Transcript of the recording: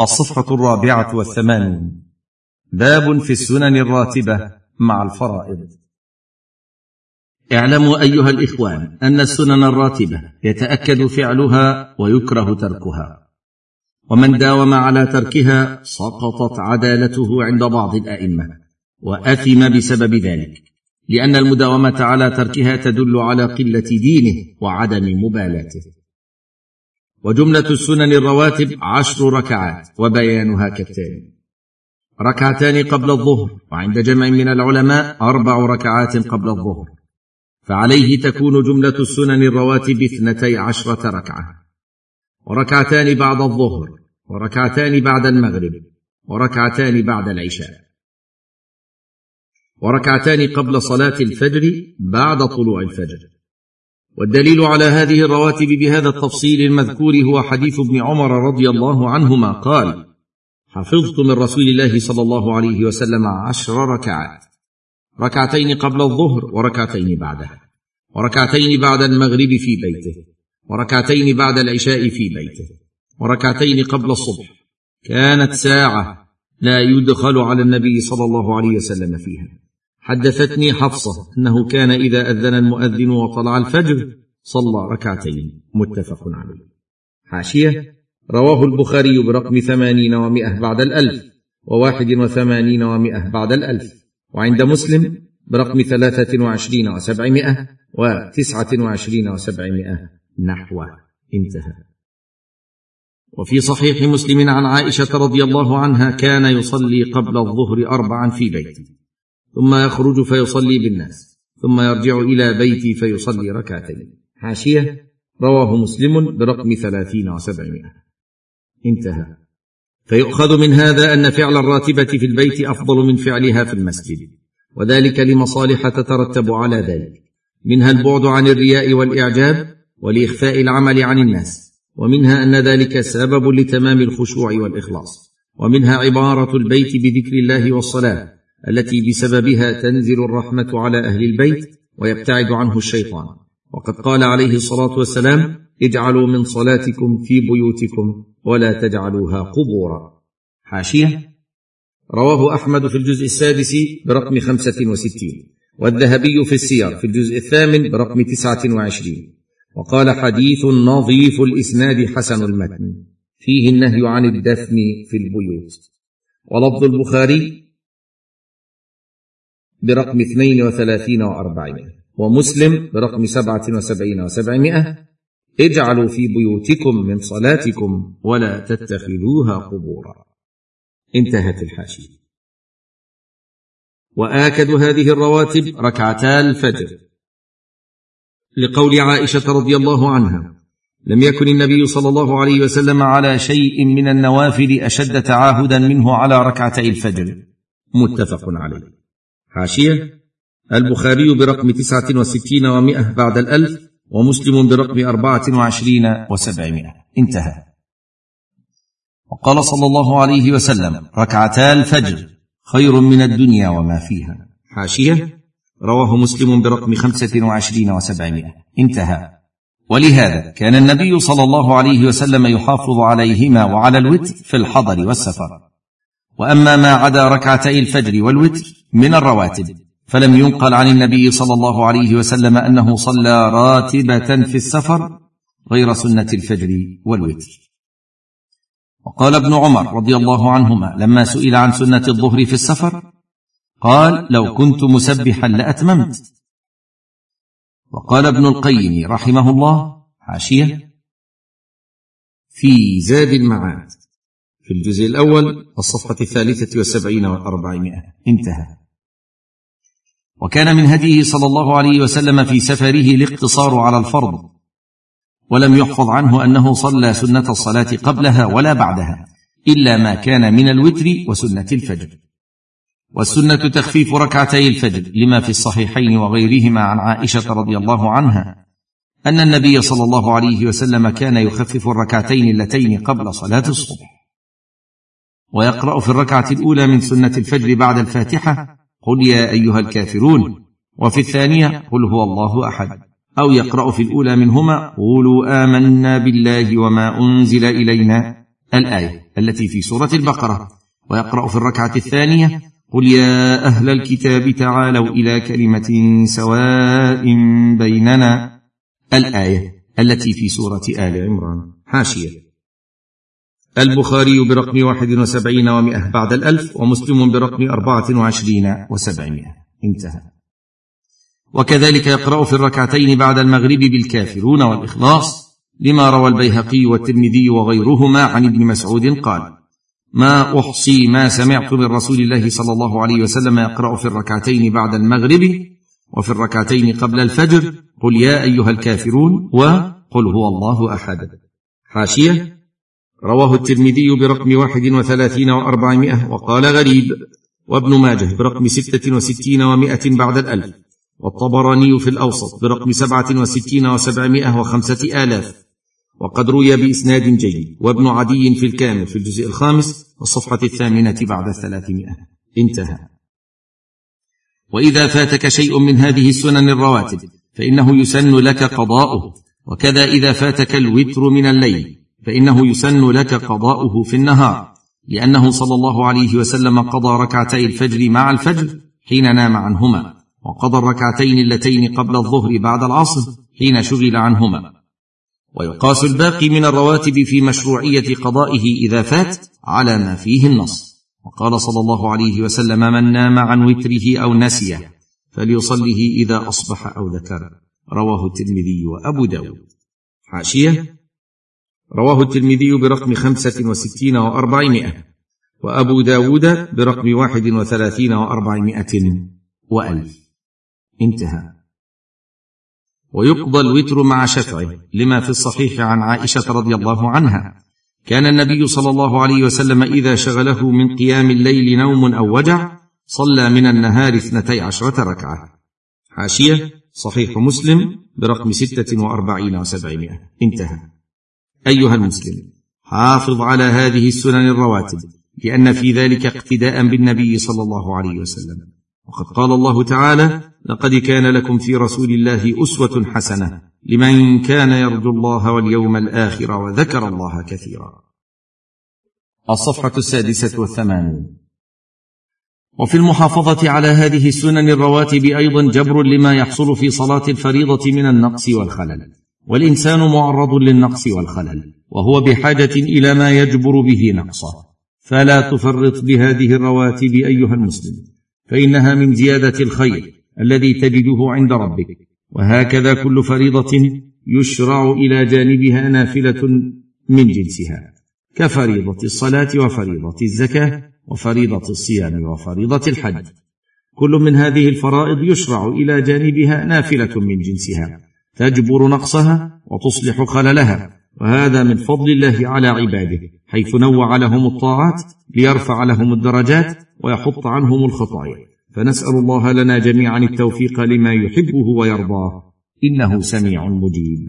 الصفحة الرابعة والثمانون. باب في السنن الراتبة مع الفرائض. اعلموا أيها الإخوان أن السنن الراتبة يتأكد فعلها ويكره تركها. ومن داوم على تركها سقطت عدالته عند بعض الأئمة وأثم بسبب ذلك لأن المداومة على تركها تدل على قلة دينه وعدم مبالاته. وجملة السنن الرواتب عشر ركعات وبيانها كالتالي. ركعتان قبل الظهر وعند جمع من العلماء أربع ركعات قبل الظهر. فعليه تكون جملة السنن الرواتب اثنتي عشرة ركعة. وركعتان بعد الظهر وركعتان بعد المغرب وركعتان بعد العشاء. وركعتان قبل صلاة الفجر بعد طلوع الفجر. والدليل على هذه الرواتب بهذا التفصيل المذكور هو حديث ابن عمر رضي الله عنهما قال حفظت من رسول الله صلى الله عليه وسلم عشر ركعات ركعتين قبل الظهر وركعتين بعدها وركعتين بعد المغرب في بيته وركعتين بعد العشاء في بيته وركعتين قبل الصبح. كانت ساعة لا يدخل على النبي صلى الله عليه وسلم فيها. حدثتني حفصة أنه كان إذا أذن المؤذن وطلع الفجر صلى ركعتين. متفق عليه. حاشية. رواه البخاري برقم ثمانين ومائة بعد الألف وواحد وثمانين ومائة بعد الألف. وعند مسلم برقم ثلاثة وعشرين وسبعمائة وتسعة وعشرين وسبعمائة نحوه انتهى. وفي صحيح مسلم عن عائشة رضي الله عنها كان يصلي قبل الظهر أربعا في بيته. ثم يخرج فيصلي بالناس ثم يرجع إلى بيتي فيصلي ركعتين. حاشية رواه مسلم برقم ثلاثين وسبعمائة. انتهى. فيؤخذ من هذا أن فعل الراتبة في البيت أفضل من فعلها في المسجد وذلك لمصالح تترتب على ذلك منها البعد عن الرياء والإعجاب ولإخفاء العمل عن الناس ومنها أن ذلك سبب لتمام الخشوع والإخلاص ومنها عبارة البيت بذكر الله والصلاة التي بسببها تنزل الرحمة على أهل البيت ويبتعد عنه الشيطان. وقد قال عليه الصلاة والسلام اجعلوا من صلاتكم في بيوتكم ولا تجعلوها قبورا. حاشية. رواه أحمد في الجزء السادس برقم خمسة وستين والذهبي في السير في الجزء الثامن برقم تسعة وعشرين. وقال حديث نظيف الإسناد حسن المتن. فيه النهي عن الدفن في البيوت. ولفظ البخاري برقم اثنين وثلاثين وأربعمائة ومسلم برقم سبعة وسبعين وسبعمائة. اجعلوا في بيوتكم من صلاتكم ولا تتخذوها قبورا. انتهت الحاشية. وآكد هذه الرواتب ركعتا الفجر. لقول عائشة رضي الله عنها لم يكن النبي صلى الله عليه وسلم على شيء من النوافل أشد تعاهدا منه على ركعتي الفجر. متفق عليه. حاشيه البخاري برقم تسعة وستين ومائة بعد الألف ومسلم برقم أربعة وعشرين وسبعمائة. انتهى. وقال صلى الله عليه وسلم ركعتا الفجر خير من الدنيا وما فيها. حاشية رواه مسلم برقم خمسة وعشرين وسبعمائة. انتهى. ولهذا كان النبي صلى الله عليه وسلم يحافظ عليهما وعلى الوتر في الحضر والسفر. وأما ما عدا ركعتي الفجر والوتر من الرواتب فلم ينقل عن النبي صلى الله عليه وسلم أنه صلى راتبة في السفر غير سنة الفجر والوتر. وقال ابن عمر رضي الله عنهما لما سئل عن سنة الظهر في السفر قال لو كنت مسبحا لأتممت. وقال ابن القيم رحمه الله حاشيه في زاد المعاد. في الجزء الأول الصفحة الثالثة والسبعين والأربعمائة. انتهى. وكان من هديه صلى الله عليه وسلم في سفره الاقتصار على الفرض ولم يحفظ عنه أنه صلى سنة الصلاة قبلها ولا بعدها إلا ما كان من الوتر وسنة الفجر. والسنة تخفيف ركعتي الفجر لما في الصحيحين وغيرهما عن عائشة رضي الله عنها أن النبي صلى الله عليه وسلم كان يخفف الركعتين اللتين قبل صلاة الصبح. ويقرأ في الركعة الأولى من سنة الفجر بعد الفاتحة قل يا أيها الكافرون. وفي الثانية قل هو الله أحد. أو يقرأ في الأولى منهما قولوا آمنا بالله وما أنزل إلينا. الآية التي في سورة البقرة. ويقرأ في الركعة الثانية قل يا أهل الكتاب تعالوا إلى كلمة سواء بيننا. الآية التي في سورة آل عمران. حاشية. البخاري برقم واحد وسبعين ومائة بعد الألف ومسلم برقم أربعة وعشرين وسبعمائة انتهى. وكذلك يقرأ في الركعتين بعد المغرب بالكافرون والإخلاص لما روى البيهقي والترمذي وغيرهما عن ابن مسعود قال ما أحصي ما سمعت من رسول الله صلى الله عليه وسلم يقرأ في الركعتين بعد المغرب وفي الركعتين قبل الفجر قل يا أيها الكافرون وقل هو الله أحد حاشية رواه الترمذي برقم واحد وثلاثين وأربعمائة وقال غريب وابن ماجه برقم ستة وستين ومائة بعد الألف والطبراني في الأوسط برقم سبعة وستين وسبعمائة وخمسة آلاف وقد روي بإسناد جيد وابن عدي في الكامل في الجزء الخامس والصفحة الثامنة بعد الثلاثمائة انتهى وإذا فاتك شيء من هذه السنن الرواتب فإنه يسن لك قضاؤه وكذا إذا فاتك الوتر من الليل فإنه يسن لك قضاؤه في النهار لأنه صلى الله عليه وسلم قضى ركعتي الفجر مع الفجر حين نام عنهما وقضى الركعتين اللتين قبل الظهر بعد العصر حين شغل عنهما. ويقاس الباقي من الرواتب في مشروعية قضائه إذا فات على ما فيه النص. وقال صلى الله عليه وسلم من نام عن وتره أو نسيه فليصله إذا أصبح أو ذكر. رواه الترمذي وأبو داود. حاشية رواه الترمذي برقم خمسة وستين وأربعمائة وأبو داود برقم واحد وثلاثين وأربعمائة وألف. انتهى. ويقضى الوتر مع شفعه لما في الصحيح عن عائشة رضي الله عنها. كان النبي صلى الله عليه وسلم إذا شغله من قيام الليل نوم أو وجع صلى من النهار اثنتي عشرة ركعة. حاشية صحيح مسلم برقم ستة وأربعين وسبعمائة. انتهى. أيها المسلم حافظ على هذه السنن الرواتب لأن في ذلك اقتداء بالنبي صلى الله عليه وسلم. وقد قال الله تعالى لقد كان لكم في رسول الله أسوة حسنة لمن كان يرجو الله واليوم الآخر وذكر الله كثيرا. الصفحة السادسة والثمانون. وفي المحافظة على هذه السنن الرواتب أيضا جبر لما يحصل في صلاة الفريضة من النقص والخلل. والإنسان معرض للنقص والخلل وهو بحاجة إلى ما يجبر به نقصه. فلا تفرط بهذه الرواتب أيها المسلم فإنها من زيادة الخير الذي تجده عند ربك. وهكذا كل فريضة يشرع إلى جانبها نافلة من جنسها كفريضة الصلاة وفريضة الزكاة وفريضة الصيام وفريضة الحج. كل من هذه الفرائض يشرع إلى جانبها نافلة من جنسها. تجبر نقصها وتصلح خللها. وهذا من فضل الله على عباده حيث نوع لهم الطاعات ليرفع لهم الدرجات ويحط عنهم الخطايا. فنسأل الله لنا جميعا التوفيق لما يحبه ويرضاه. إنه سميع مجيب.